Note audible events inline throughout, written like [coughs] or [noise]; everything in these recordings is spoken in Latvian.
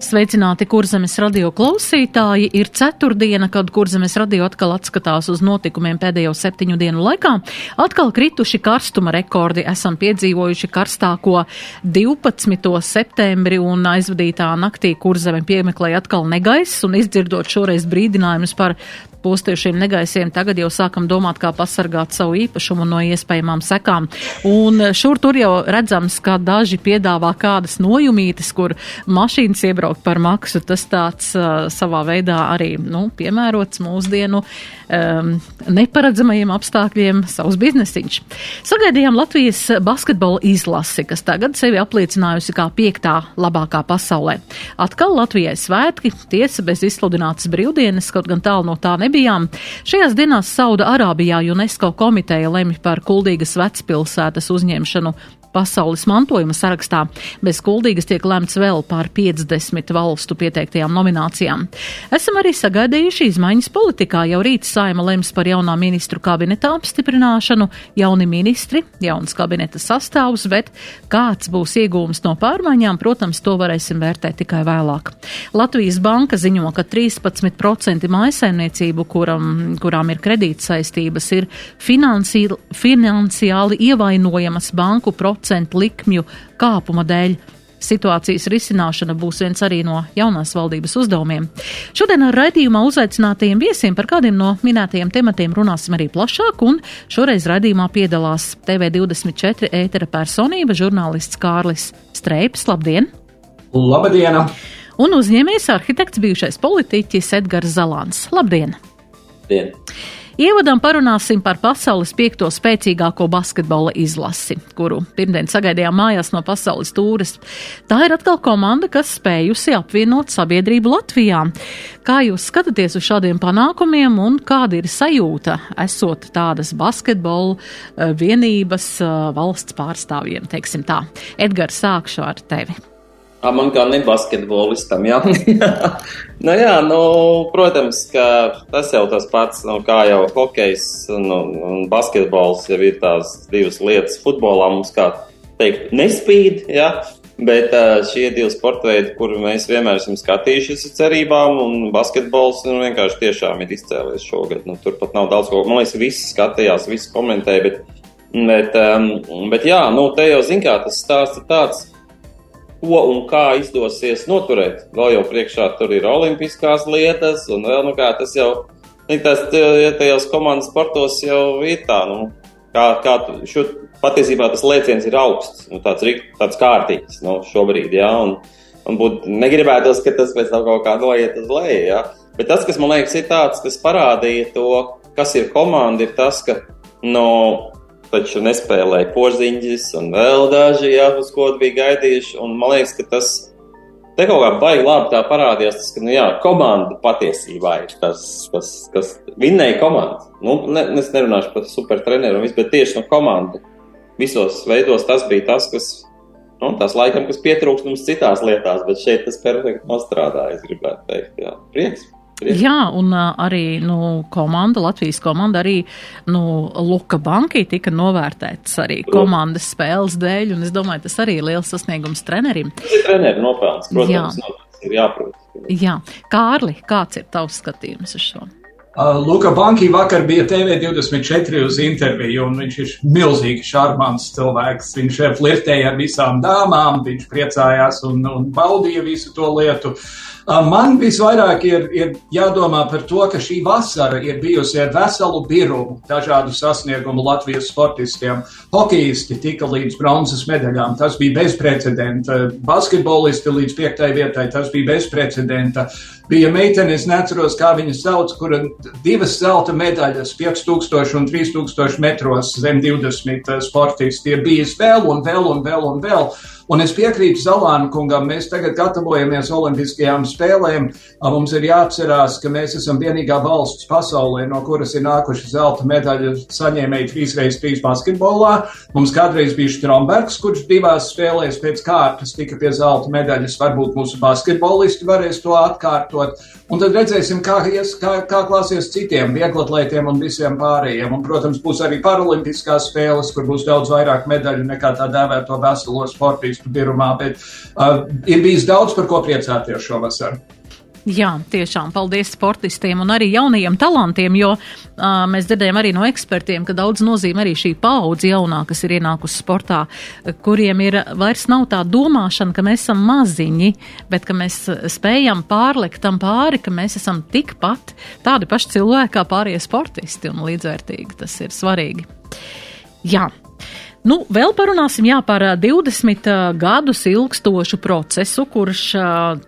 Sveicināti kurzemes radio klausītāji! Ir ceturtdiena, kad kurzemes radio atkal atskatās uz notikumiem pēdējo septiņu dienu laikā. Atkal krituši karstuma rekordi, esam piedzīvojuši karstāko 12. septembri un aizvadītā naktī kurzeme piemeklēja atkal negaiss un izdzirdot šoreiz brīdinājumus par postiešiem negaisiem, tagad jau sākam domāt, kā pasargāt savu īpašumu no iespējamām sekām. Un šur tur jau redzams, ka daži piedāvā kādas nojumītes, kur mašīnas iebraukt par maksu. Tas tāds uh, savā veidā arī, nu, piemērots mūsdienu um, neparedzamajiem apstākļiem savus biznesiņš. Sagaidījām Latvijas basketbola izlasi, kas tagad sevi apliecinājusi kā piektā labākā pasaulē. Atkal Latvijai svētki, tiesa bez izsludinātas brīvdienas, kaut gan tālu no tā nebija nebijām. Šajās dienās Sauda Arābijā UNESCO komiteja lemj par Kuldīgas vecpilsētas uzņemšanu pasaules mantojuma sarakstā. Bez kuldīgas tiek lemts vēl par 50 valstu pieteiktajām nominācijām. Esam arī sagaidījuši izmaiņas politikā. Jau rīt saima lems par jaunā ministru kabineta apstiprināšanu, jauni ministri, jauns kabineta sastāvs, bet kāds būs iegūms no pārmaiņām, protams, to varēsim vērtēt tikai vēlāk. Latvijas banka ziņo, ka 13% maisaimniecību, kuram, kurām ir kredītsaistības, ir finansi, finansiāli ievainojamas banku procesā procentu likmju kāpuma dēļ. Situācijas risināšana būs viens arī no jaunās valdības uzdevumiem. Šodien ar raidījumā uzaicinātajiem viesiem par kādiem no minētajiem tematiem runāsim arī plašāk, un šoreiz raidījumā piedalās TV24 ētera personība žurnālists Kārlis Streips. Labdien! Labdien! Un uzņēmējs arhitekts bijušais politiķis Edgars Zalāns. Labdien! Labdien! Ievadam parunāsim par pasaules piekto spēcīgāko basketbola izlasi, kuru pirmdien sagaidījām mājās no pasaules tūres. Tā ir atkal komanda, kas spējusi apvienot sabiedrību Latvijā. Kā jūs skatāties uz šādiem panākumiem un kāda ir sajūta, esot tādas basketbola eh, vienības eh, valsts pārstāvjiem, teiksim tā? Edgars, sākšu ar tevi. Man kā nebasketbolistam, jā. [laughs] nu, jā, nu, protams, ka tas jau tas pats, nu, kā jau hokejs un, un basketbols jau ir tās divas lietas. Futbolā mums, kā teikt, nespīd, jā. Bet šie divi sporta veidi, kurus mēs vienmēr esam skatījušies ar cerībām, un basketbols nu, vienkārši tiešām ir izcēlies šogad. Nu, tur pat nav daudz ko. Man liekas, visi skatījās, visi komentēja, bet, bet, bet jā, nu, te jau zin kā tas stāsts ir tāds ko un kā izdosies noturēt. Vēl jau priekšā tur ir olimpiskās lietas, un vēl nu kā tas jau, tas, ja tajos komandas sportos jau ir tā, nu, kā, kā šo, patiesībā tas lēciens ir augsts, nu, tāds, tāds kārtīgs, nu, šobrīd, jā, un, un būt negribētos, ka tas pēc tam kaut kā noiet uz leju, jā. Bet tas, kas man liekas ir tāds, kas parādīja to, kas ir komanda, ir tas, ka, no, taču nespēlēja porziņģis un vēl daži, jā, uz ko bija gaidījuši. Un man liekas, ka tas te kaut kā baigi labi tā parādījās, tas, ka, nu jā, komanda patiesībā ir tas, kas, kas vinnēja komandu. Nu, ne, es nerunāšu par supertreneru un visu, bet tieši no komanda visos veidos tas bija tas, kas, nu, tas laikam, kas pietrūkst mums citās lietās, bet šeit tas perfekti nostrādāja, es gribētu teikt, jā, prieks. Jā, un arī nu, komanda, Latvijas komanda, arī nu, Luka Banki tika novērtēts arī komandas spēles dēļ, un es domāju, tas arī ir liels sasniegums trenerim. Tas ir treneru nopelns, protams, Jā. ir jāprot. Jā, Kārli, kāds ir tavs skatījums uz šo? Uh, Luka Banki vakar bija TV24 uz interviju, un viņš ir milzīgi šarmants cilvēks. Viņš flirtēja ar visām dāmām, viņš priecājās un, un baudīja visu to lietu. Uh, Man visvairāk ir, ir jādomā par to, ka šī vasara ir bijusi ar veselu birumu dažādu sasniegumu Latvijas sportistiem. Hokejisti tika līdz bronzas medaļām, tas bija bezprecedenta. Basketbolisti līdz piektai vietai, tas bija bezprecedenta. Bija meitene, es neatceros, kā viņas sauc, kura divas zelta medaļas, 5000 un 3000 metros zem 20 sportisti ir bijis vēl un vēl un vēl un vēl. Un es piekrītu Zalāna kungam, mēs tagad gatavojamies Olimpiskajām spēlēm. Mums ir jāatcerās, ka mēs esam vienīgā valsts pasaulē, no kuras ir nākuši zelta medaļu saņēmēji trīsreiz trīs basketbolā. Mums kādreiz bija Strombergs, kurš divās spēlēs pēc kārtas tika pie zelta medaļas. Varbūt mūsu basketbolisti varēs to atkārtot. Un tad redzēsim, kā, kā, kā klāsies citiem vieglatlētiem un visiem pārējiem. Un, protams, būs arī paralimpiskās spēles, kur būs daudz vairāk medaļu nekā tā dēvēto veselo sportistu birumā. Bet uh, ir bijis daudz par ko priecāties šovasar. Jā, tiešām paldies sportistiem un arī jaunajiem talantiem, jo uh, mēs dzirdējām arī no ekspertiem, ka daudz nozīmē arī šī paudze jaunā, kas ir ienākusi sportā, kuriem ir vairs nav tā domāšana, ka mēs esam maziņi, bet ka mēs spējam pārlikt tam pāri, ka mēs esam tikpat tādi paši cilvēki kā pārējie sportisti un līdzvērtīgi. Tas ir svarīgi. Jā. Nu, vēl parunāsim jā, par 20 gadus ilgstošu procesu, kurš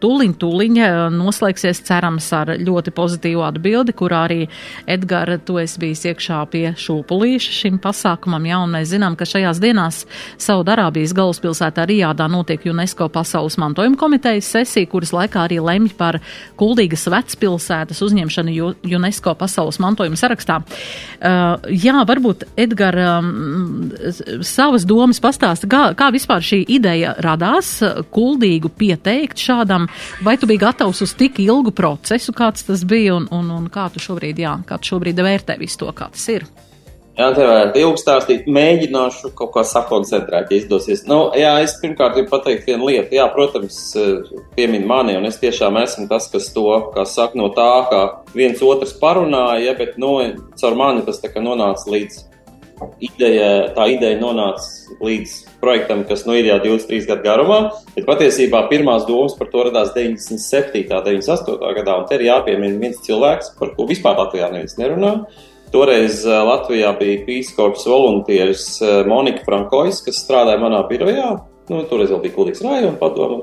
tuliņ tuliņ noslēgsies cerams ar ļoti pozitīvu atbildi, kurā arī Edgara, tu esi bijis iekšā pie šūpulīša šim pasākumam, jā, un mēs zinām, ka šajās dienās Saudarābijas galvaspilsētā Rijādā notiek UNESCO pasaules mantojuma komitejas sesija, kuras laikā arī lemj par Kuldīgas vecpilsētas uzņemšanu UNESCO pasaules mantojuma sarakstā. Uh, jā, varbūt Edgara. Um, savas domas pastāsta, kā, kā vispār šī ideja radās, kuldīgu pieteikt šādam, vai tu biji gatavs uz tik ilgu procesu, kāds tas bija, un, un, un kā tu šobrīd, jā, kā tu šobrīd vērtē visu to, kā tas ir? Jā, tev vajag ilgi stāstīt, mēģināšu kaut kā sakoncentrēt, ja izdosies. Nu, jā, es pirmkārt gribu pateikt vienu lietu. Jā, protams, piemin mani, un es tiešām esmu tas, kas to, kā saka, no tā, kā viens otrs parunāja, bet, nu, caur mani tas tā kā nonāca līdz ideja, tā ideja nonāca līdz projektam, kas nu ir jau 23 gadu garumā, bet patiesībā pirmās domas par to radās 97. un 98. gadā, un te ir jāpiemina viens cilvēks, par ko vispār Latvijā neviens nerunā. Toreiz Latvijā bija pīskops volunteers Monika Frankois, kas strādāja manā birojā. Nu, toreiz vēl bija Kultūras rajona padoma.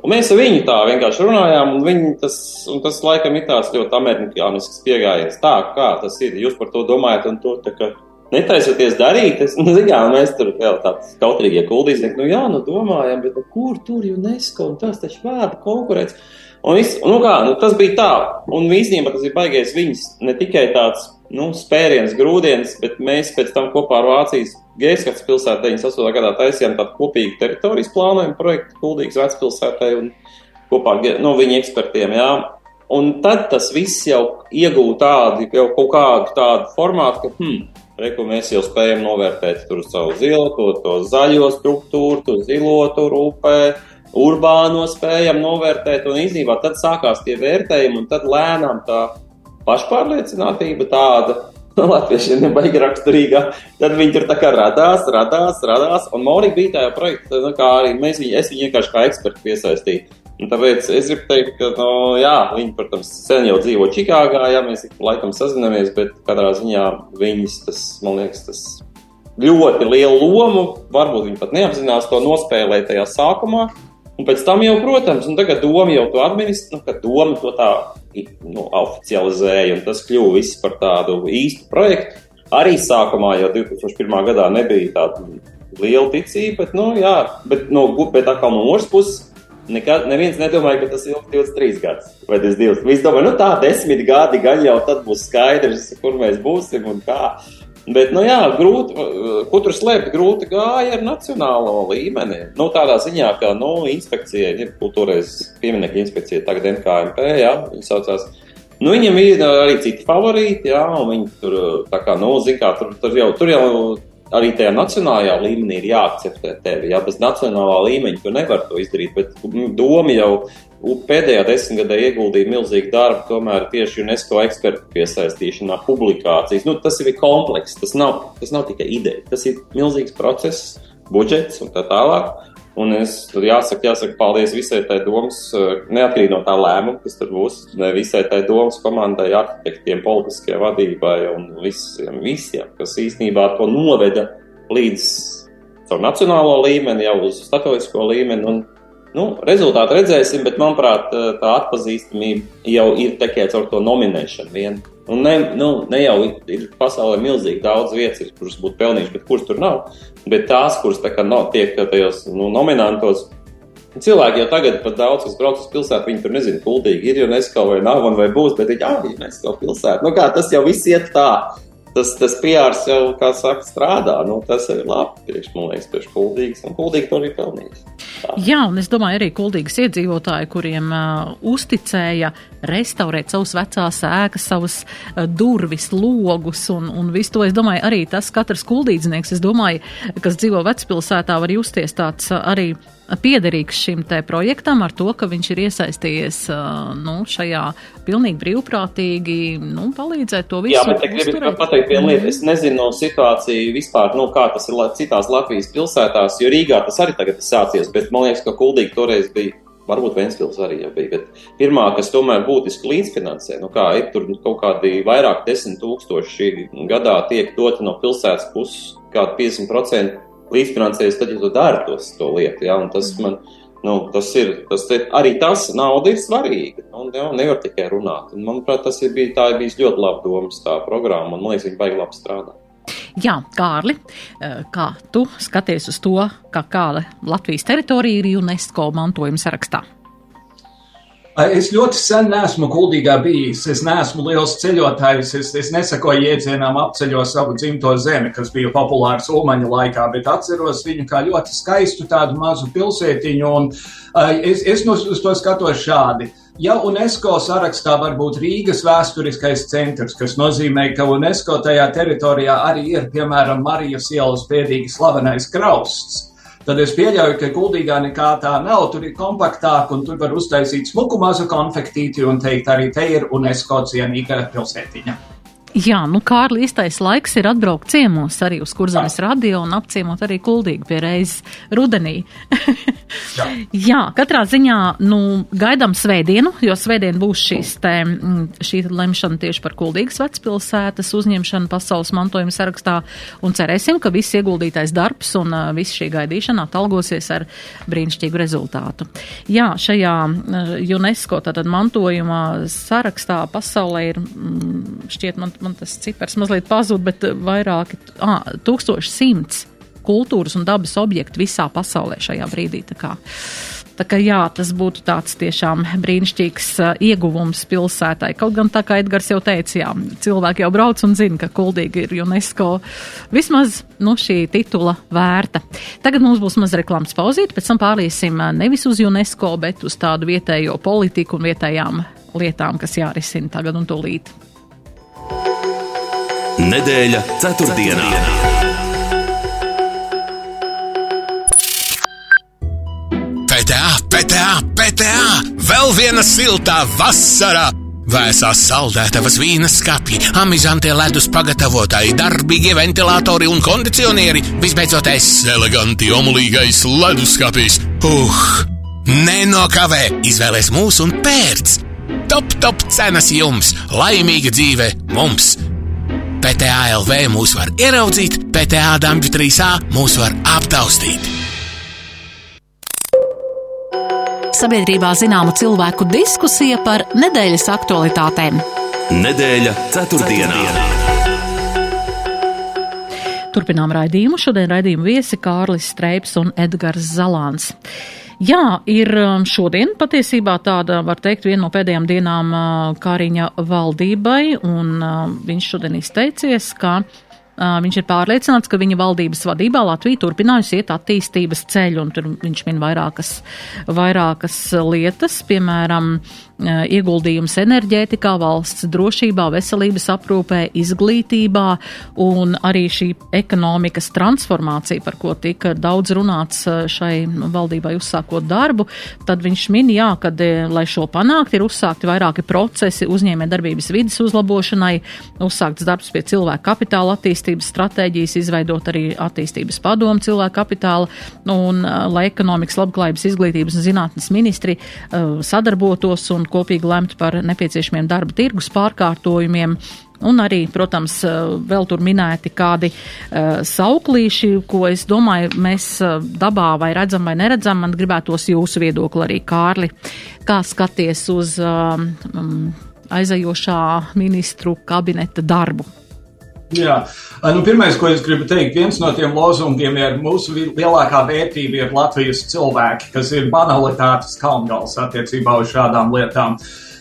Un mēs ar viņu tā vienkārši runājām, un, tas, un tas laikam ir tāds ļoti amerikānisks pieejams. Tā kā tas ir, jūs par to domājat, un to tā kā netaisoties darīt, es, nu, jā, mēs tur vēl tāds kautrīgie kuldīznieki, nu jā, nu domājam, bet nu, kur tur UNESCO un tas taču vārda konkurence. Un, viss, nu kā, nu, tas bija tā, un īstenībā tas ir baigais viņas ne tikai tāds, nu, spēriens, grūdienis, bet mēs pēc tam kopā ar Vācijas Geiskats pilsētā 98. gadā taisījām tādu kopīgu teritorijas plānojumu projektu Kuldīgas vecpilsētai un kopā ar nu, viņu ekspertiem, jā. Un tad tas viss jau iegūta tādu, jau kaut kādu tādu formātu, ka, hmm, Reku mēs jau spējam novērtēt tur savu zilo, to, to zaļo struktūru, to zilo tur upē, urbāno spējam novērtēt, un īstenībā tad sākās tie vērtējumi, un tad lēnām tā pašpārliecinātība tāda, [laughs] latviešiem nebaigi raksturīgā, tad viņi tur tā kā radās, radās, radās, un Morika bija tajā projektā, nu, kā arī mēs viņu, es viņu vienkārši kā ekspertu piesaistīju. Un tāpēc es gribu teikt, ka, nu, jā, viņi, protams, sen jau dzīvo Čikāgā, jā, mēs ik pa laikam sazinamies, bet katrā ziņā viņas, tas, man liekas, tas ļoti lielu lomu, varbūt viņi pat neapzinās to nospēlēt tajā sākumā. Un pēc tam jau, protams, un tagad doma jau to administrē, nu, ka doma to tā nu, oficializēja, un tas kļuva viss par tādu īstu projektu. Arī sākumā jau 2001. gadā nebija tāda liela ticība, bet, nu, jā, bet, no, bet atkal no otras puses Nekad, neviens nedomāja, ka tas ilgs 23 gadus vai 22. Visi domā, nu tā, desmit gadi gan jau tad būs skaidrs, kur mēs būsim un kā. Bet, nu jā, grūti, ko tur slēpt, grūti gāja ar nacionālo līmeni. Nu, tādā ziņā, ka, nu, inspekcija, ir kultūrais pieminiekta inspekcija, tagad NKMP, jā, viņi saucās. Nu, viņam ir arī citi favorīti, jā, un viņi tur, tā kā, nu, zin kā, tur, tur jau, tur jau arī tajā nacionālajā līmenī ir jāakceptē tevi. Jā, bez nacionālā līmeņa tu nevari to izdarīt. Bet nu, doma jau pēdējā desmitgadē ieguldīja milzīgu darbu tomēr tieši UNESCO ekspertu piesaistīšanā, publikācijas. Nu, tas ir komplekss, tas nav, tas nav tikai ideja, tas ir milzīgs process, budžets un tā tālāk. Un es tur jāsaka, jāsaka paldies visai tai domas, eh, neatkarīgi no tā lēmuma, kas tur būs, visai tai domas komandai, arhitektiem, politiskajai vadībai un visiem, visiem, kas īstenībā to noveda līdz caur nacionālo līmeni, jau uz statoisko līmeni. Un, Nu, rezultātu redzēsim, bet manuprāt, tā atpazīstamība jau ir tikai caur to nominēšanu vien. Un ne, nu, ne jau ir, ir pasaulē milzīgi daudz vietas, kuras būtu pelnījušas, bet kuras tur nav. Bet tās, kuras tā kā nav, tiek tajos nu, nominantos, cilvēki jau tagad pat daudz, kas brauc uz pilsētu, viņi tur nezina, kuldīgi ir UNESCO vai nav, vai būs, bet viņi, ah, UNESCO pilsēta. Nu kā, tas jau viss iet tā tas, tas piārs jau, kā saka, strādā. Nu, tas ir labi. Priekš, man liekas, priekš kuldīgs. Un kuldīgi to arī pelnījis. [laughs] Jā, un es domāju, arī kuldīgas iedzīvotāji, kuriem uh, uzticēja restaurēt savus vecās ēkas, savus uh, durvis, logus un, un visu to. Es domāju, arī tas katrs kuldīdznieks, es domāju, kas dzīvo vecpilsētā, var justies tāds uh, arī piederīgs šim te projektam ar to, ka viņš ir iesaistījies nu, šajā pilnīgi brīvprātīgi, nu, palīdzēt to visu. Jā, bet es gribu pateikt vienu lietu. Es nezinu situāciju vispār, nu, kā tas ir citās Latvijas pilsētās, jo Rīgā tas arī tagad ir sācies, bet man liekas, ka Kuldīgi toreiz bija. Varbūt Vēnspils arī jau bija, bet pirmā, kas tomēr būtiski līdzfinansē, nu kā ir tur kaut kādi vairāk desmit tūkstoši gadā tiek doti no pilsētas puses, kādi 50% līdzfinansējas, tad, ja tu dari tos, to lietu. Ja? Tas man, nu, tas ir, tas te, arī tas nauda ir svarīga. Un, ja, nevar tikai runāt. Un, manuprāt, tas ir bijis, tā ir bijis ļoti labi domas tā programma. Un, man liekas, viņi baigi labi strādā. Jā, Kārli, eh, kā tu skaties uz to, ka kāda Latvijas teritorija ir UNESCO mantojuma sarakstā? Es ļoti sen neesmu kuldīgā bijis. Es neesmu liels ceļotājs. Es, es nesakoju jēdzienām apceļo savu dzimto zemi, kas bija populārs Ulmaņa laikā, bet atceros viņu kā ļoti skaistu tādu mazu pilsētiņu. Un, es, es no, uz to skatos šādi. Ja UNESCO sarakstā var būt Rīgas vēsturiskais centrs, kas nozīmē, ka UNESCO tajā teritorijā arī ir, piemēram, Marijas ielas pēdīgi slavenais krausts, tad es pieļauju, ka guldīgā nekā tā nav. Tur ir kompaktāk, un tur var uztaisīt smuku mazu konfektīti un teikt, arī te ir UNESCO cienīga pilsētiņa. Jā, nu Kārli īstais laiks ir atbraukt ciemos arī uz Kurzemes radio un apciemot arī kuldīgi pie reizes rudenī. [laughs] Jā. Jā, katrā ziņā, nu, gaidām svētdienu, jo svētdien būs šīs te, mm, šī lemšana tieši par kuldīgas vecpilsētas uzņemšanu pasaules mantojuma sarakstā un cerēsim, ka viss ieguldītais darbs un uh, viss šī gaidīšana atalgosies ar brīnišķīgu rezultātu. Jā, šajā uh, UNESCO tātad mantojuma sarakstā pasaulē ir, mm, šķiet man man tas cipars mazliet pazūd, bet eh, vairāki, ah, 1100 kultūras un dabas objektu visā pasaulē šajā brīdī. Tā kā, tā kā jā, tas būtu tāds tiešām brīnišķīgs ieguvums pilsētai. Kaut gan tā kā Edgars jau teica, jā, cilvēki jau brauc un zina, ka kuldīgi ir UNESCO vismaz nu, šī titula vērta. Tagad mums būs maz reklāmas pauzīt, pēc tam pārliesim nevis uz UNESCO, bet uz tādu vietējo politiku un vietējām lietām, kas jārisina tagad un tūlīt. Nedēļa ceturtdienā. PTA, PTA, PTA! Vēl viena siltā vasara! Vēsās saldētavas vīnas skāpji, amizantie ledus pagatavotāji, darbīgie ventilatori un kondicionieri, visbeidzoties eleganti omulīgais leduskapis. Uh! Nenokavē, izvēlēs mūsu un pērc! Top, top cenas jums, laimīga dzīve mums! PTALV mūs var ieraudzīt, PTA Dabģu 3A mūs var aptaustīt. Sabiedrībā zināma cilvēku diskusija par nedēļas aktualitātēm. Nedēļa ceturtdienā. Turpinām raidījumu. Šodien raidījumu viesi Kārlis Streips un Edgars Zalāns. Jā, ir um, šodien patiesībā tāda, var teikt, viena no pēdējām dienām uh, Kāriņa valdībai, un uh, viņš šodien izteicies, ka Viņš ir pārliecināts, ka viņa valdības vadībā Latvija turpinājusi iet attīstības ceļu, un tur viņš min vairākas, vairākas lietas, piemēram, ieguldījums enerģētikā, valsts drošībā, veselības aprūpē, izglītībā un arī šī ekonomikas transformācija, par ko tika daudz runāts šai valdībai uzsākot darbu, tad viņš min, jā, kad, lai šo panākt, ir uzsākti vairāki procesi uzņēmē darbības vidas uzlabošanai, uzsākts darbs pie cilvēku kapitāla attīstības stratēģijas, izveidot arī attīstības padomu cilvēku kapitāla, un lai ekonomikas, labklājības, izglītības un zinātnes ministri sadarbotos un kopīgi lemtu par nepieciešamiem darba tirgus pārkārtojumiem un arī, protams, vēl tur minēti kādi uh, sauklīši, ko es domāju, mēs dabā vai redzam vai neredzam. Man gribētos jūsu viedokli arī, Kārli, kā skaties uz um, aizajošā ministru kabineta darbu. Jā, nu, pirmais, ko es gribu teikt, viens no tiem lozungiem ir mūsu lielākā vērtība ir Latvijas cilvēki, kas ir banalitātes kalngals attiecībā uz šādām lietām.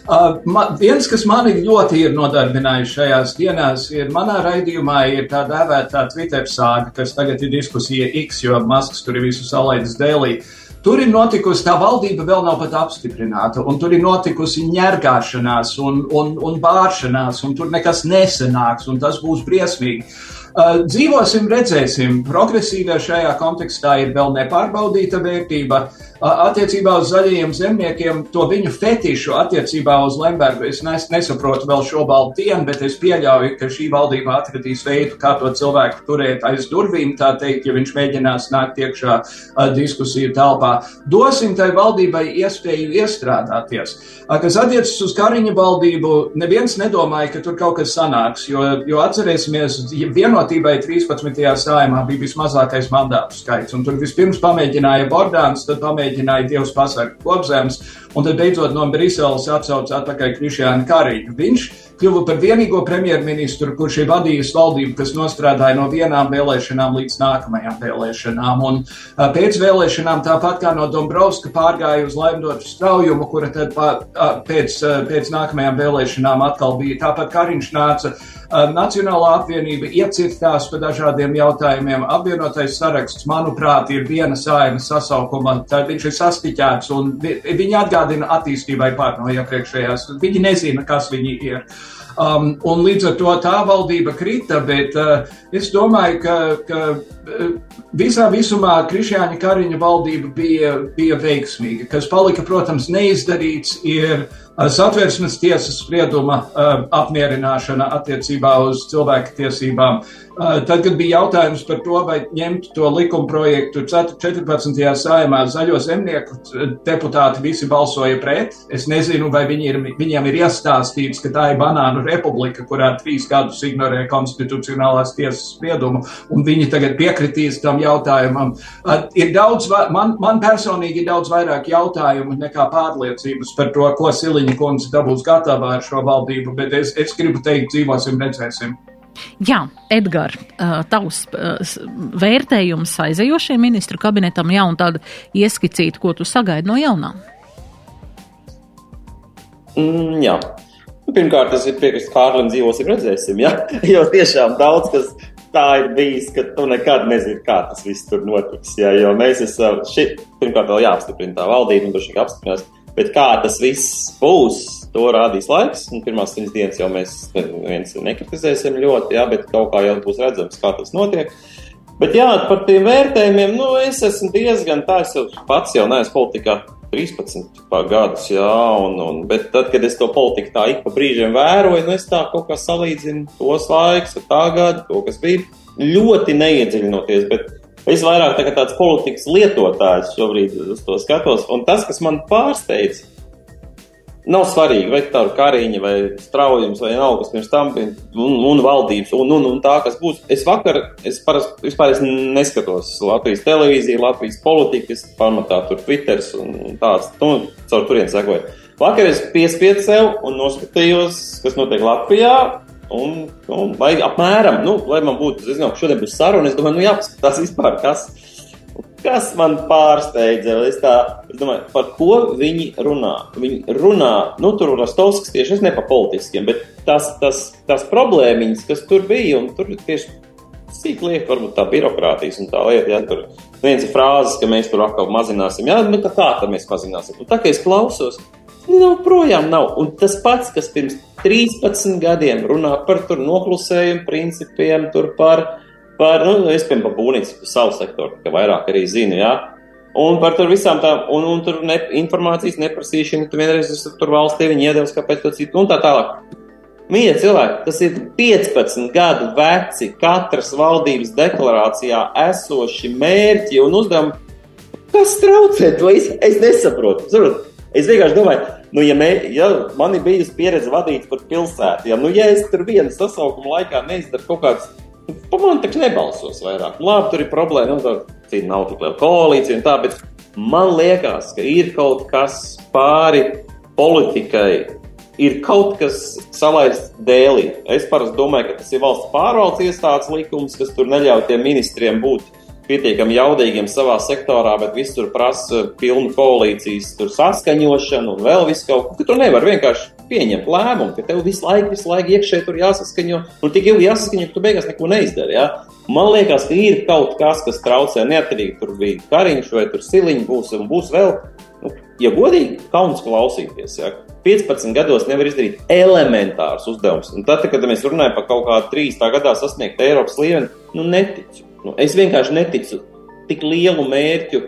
Uh, ma, viens, kas mani ļoti ir nodarbinājis šajās dienās, ir manā raidījumā ir tā dēvētā Twitter sāga, kas tagad ir diskusija X, jo Masks tur ir visu salaidis dēlī. Uh, Tur ir notikusi, tā valdība vēl nav pat apstiprināta, un tur ir notikusi ņērgāšanās un, un, un bāršanās, un tur nekas nesenāks, un tas būs briesmīgi. Uh, dzīvosim, redzēsim. Progresīvie šajā kontekstā ir vēl nepārbaudīta vērtība. Uh, attiecībā uz zaļajiem zemniekiem, to viņu fetišu attiecībā uz Lembergu es nes, nesaprotu vēl šobrīd dienu, bet es pieļauju, ka šī valdība atradīs veidu, kā to cilvēku turēt aiz durvīm, tā teikt, ja viņš mēģinās nākt iekšā uh, diskusiju telpā. Dosim tai valdībai iespēju iestrādāties. Kas attiecas uz Kariņa valdību, neviens nedomāja, ka tur kaut kas sanāks, jo, jo atcerēsimies, vienotībai 13. sājumā bija vismazākais mandātu skaits, un tur vispirms pamēģināja Bordāns, tad pamēģināja Dievs pasargu kopzems, un tad beidzot no Briseles atsauca atpakaļ Krišjānu Kariņu. Viņš kļuva par vienīgo premjerministru, kurš ir vadījis valdību, kas nostrādāja no vienām vēlēšanām līdz nākamajām vēlēšanām. Un pēc vēlēšanām, tāpat kā no Dombrovska, pārgāja uz laimdotu straujumu, kura tad pēc, pēc nākamajām vēlēšanām atkal bija. Tāpat Kariņš nāca Nacionālā apvienība iecirtās par dažādiem jautājumiem. Apvienotais saraksts, manuprāt, ir viena saima sasaukuma, tad viņš ir sastiķēts un viņi atgādina attīstībai pār no iepriekšējās. Viņi nezina, kas viņi ir. Um, un līdz ar to tā valdība krita, bet uh, es domāju, ka, ka uh, visā visumā Krišjāņa Kariņa valdība bija, bija veiksmīga. Kas palika, protams, neizdarīts, ir satversmes tiesas sprieduma apmierināšana attiecībā uz cilvēku tiesībām. Tad, kad bija jautājums par to, vai ņemt to likuma projektu 14. saimā, zaļo zemnieku deputāti visi balsoja pret. Es nezinu, vai viņi ir, viņiem ir iestāstīts, ka tā ir banānu republika, kurā trīs gadus ignorē konstitucionālās tiesas spriedumu, un viņi tagad piekritīs tam jautājumam. Ir daudz, man, man personīgi ir daudz vairāk jautājumu nekā pārliecības par to, ko Siliņa kundze dabūs gatavā ar šo valdību, bet es, es gribu teikt, dzīvosim, redzēsim. Jā, Edgars, tavs vērtējums aizejošiem ministru kabinetam, jā, un tāda ieskicīt, ko tu sagaidi no jaunā. Mm, jā. Nu, pirmkārt, tas ir piekrist Kārlim, dzīvosim, redzēsim, jā, [laughs] jo tiešām daudz kas tā ir bijis, ka tu nekad nezini, kā tas viss tur notiks, jā, jo mēs esam, šit, pirmkārt, vēl jāapstiprina tā valdība, un droši vien apstiprinās, bet kā tas viss būs, to rādīs laiks. Un pirmās simts dienas jau mēs neviens nekritizēsim ļoti, jā, bet kaut kā jau būs redzams, kā tas notiek. Bet jā, par tiem vērtējumiem, nu, es esmu diezgan tā, es jau pats jau neesmu politikā 13 gadus, jā, un, un, bet tad, kad es to politiku tā ik pa brīžiem vēroju, nu, es tā kaut kā salīdzinu tos laikus ar tagad, to, kas bija ļoti neiedziļinoties, bet es vairāk tā tāds politikas lietotājs šobrīd uz to skatos, un tas, kas man pārsteidz, Nav svarīgi, vai tā ir kariņa, vai straujums, vai nav kas pirms tam, un, un valdības, un, un, un tā, kas būs. Es vakar, es parasti vispār es neskatos Latvijas televīziju, Latvijas politikas, pamatā tur Twitter un tāds, nu, caur turien sekoju. Vakar es piespiedu sev un noskatījos, kas notiek Latvijā, un, un lai apmēram, nu, lai man būtu, es zinu, ka šodien būs saruna, es domāju, nu jāpaskatās vispār, kas Kas man pārsteidza? Es, tā, es domāju, par ko viņi runā. Viņi runā, nu, tur Rostovskis tieši es ne par politiskiem, bet tās, tās, tās problēmiņas, kas tur bija, un tur tieši sīk liek, varbūt tā birokrātijas un tā lieta, ja tur viens ir frāzes, ka mēs tur atkal mazināsim, jā, bet kā tā mēs mazināsim. Un tā kā es klausos, nu, projām nav. Un tas pats, kas pirms 13 gadiem runā par tur noklusējumu principiem, tur par par, nu, es, piemēram, par būvniecību savu sektoru, ka vairāk arī zinu, jā. Un par tur visām tām, un, un tur ne, informācijas neprasīšanu, tu vienreiz es tur valstī viņi iedevis, kāpēc to citu, un tā tālāk. Mīļie cilvēki, tas ir 15 gadu veci, katras valdības deklarācijā esoši mērķi un uzdevumi. Kas traucē to? Es, es nesaprotu. Saprot? Es vienkārši domāju, nu, ja, mē, ja man ir bijusi pieredze vadīt par pilsētu, ja, nu, ja es tur vienas sasaukuma laikā neizdaru kaut kādas, nu, man taču nebalsos vairāk. Nu, labi, tur ir problēma, nu, tā nav tik liela koalīcija un tā, bet man liekas, ka ir kaut kas pāri politikai, ir kaut kas salaists dēlī. Es parasti domāju, ka tas ir valsts pārvaldes iestādes likums, kas tur neļauj tiem ministriem būt pietiekami jaudīgiem savā sektorā, bet visur prasa pilnu koalīcijas saskaņošanu un vēl visu kaut ko. Tu nevari vienkārši pieņemt lēmumu, ka tev visu laiku, visu laiku iekšēji tur jāsaskaņo, un tik ilgi jāsaskaņo, ka tu beigās neko neizdari. Ja? Man liekas, ka ir kaut kas, kas traucē neatkarīgi. Tur bija kariņš vai tur siliņš būs un būs vēl. Nu, ja godīgi, kauns klausīties. Ja? 15 gados nevar izdarīt elementārus uzdevumus. Un tad, kad mēs runājam par kaut kādu 30 gadā sasniegtu Eiropas līmeni, nu neticu. Nu, es vienkārši neticu tik lielu mērķu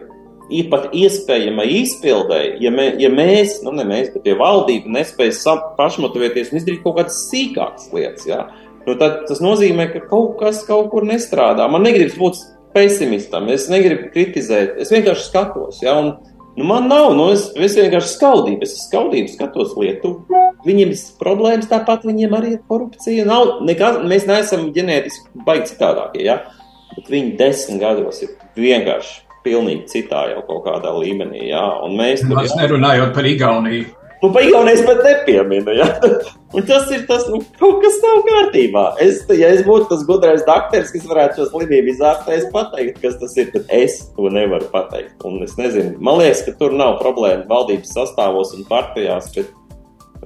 ir pat iespējama izpildēji, ja, mē, ja mēs, nu ne mēs, bet ja valdība nespēja pašmotivēties un izdarīt kaut kādas sīkākas lietas, jā, nu tad tas nozīmē, ka kaut kas kaut kur nestrādā. Man negribas būt pesimistam, es negribu kritizēt, es vienkārši skatos, jā, un nu, man nav, nu es, es vienkārši skaudību, es skaudību skatos Lietuvu. Viņiem ir problēmas, tāpat viņiem arī ir korupcija. Nav, nekā, mēs neesam ģenētiski baigi citādākie. Ja? Bet viņi desmit gados ir vienkārši pilnīgi citā jau kaut kādā līmenī. Jā, un mēs tur jau nerunājot par Igauniju. Nu, pa Igaunijas pat nepieminu, ja? [laughs] Un tas ir tas, nu, kaut kas nav kārtībā. Es, ja es būtu tas gudrais dakteris, kas varētu šo slimību izārstēt, es pateiktu, kas tas ir, bet es to nevaru pateikt. Un es nezinu, man liekas, ka tur nav problēma valdības sastāvos un partijās, bet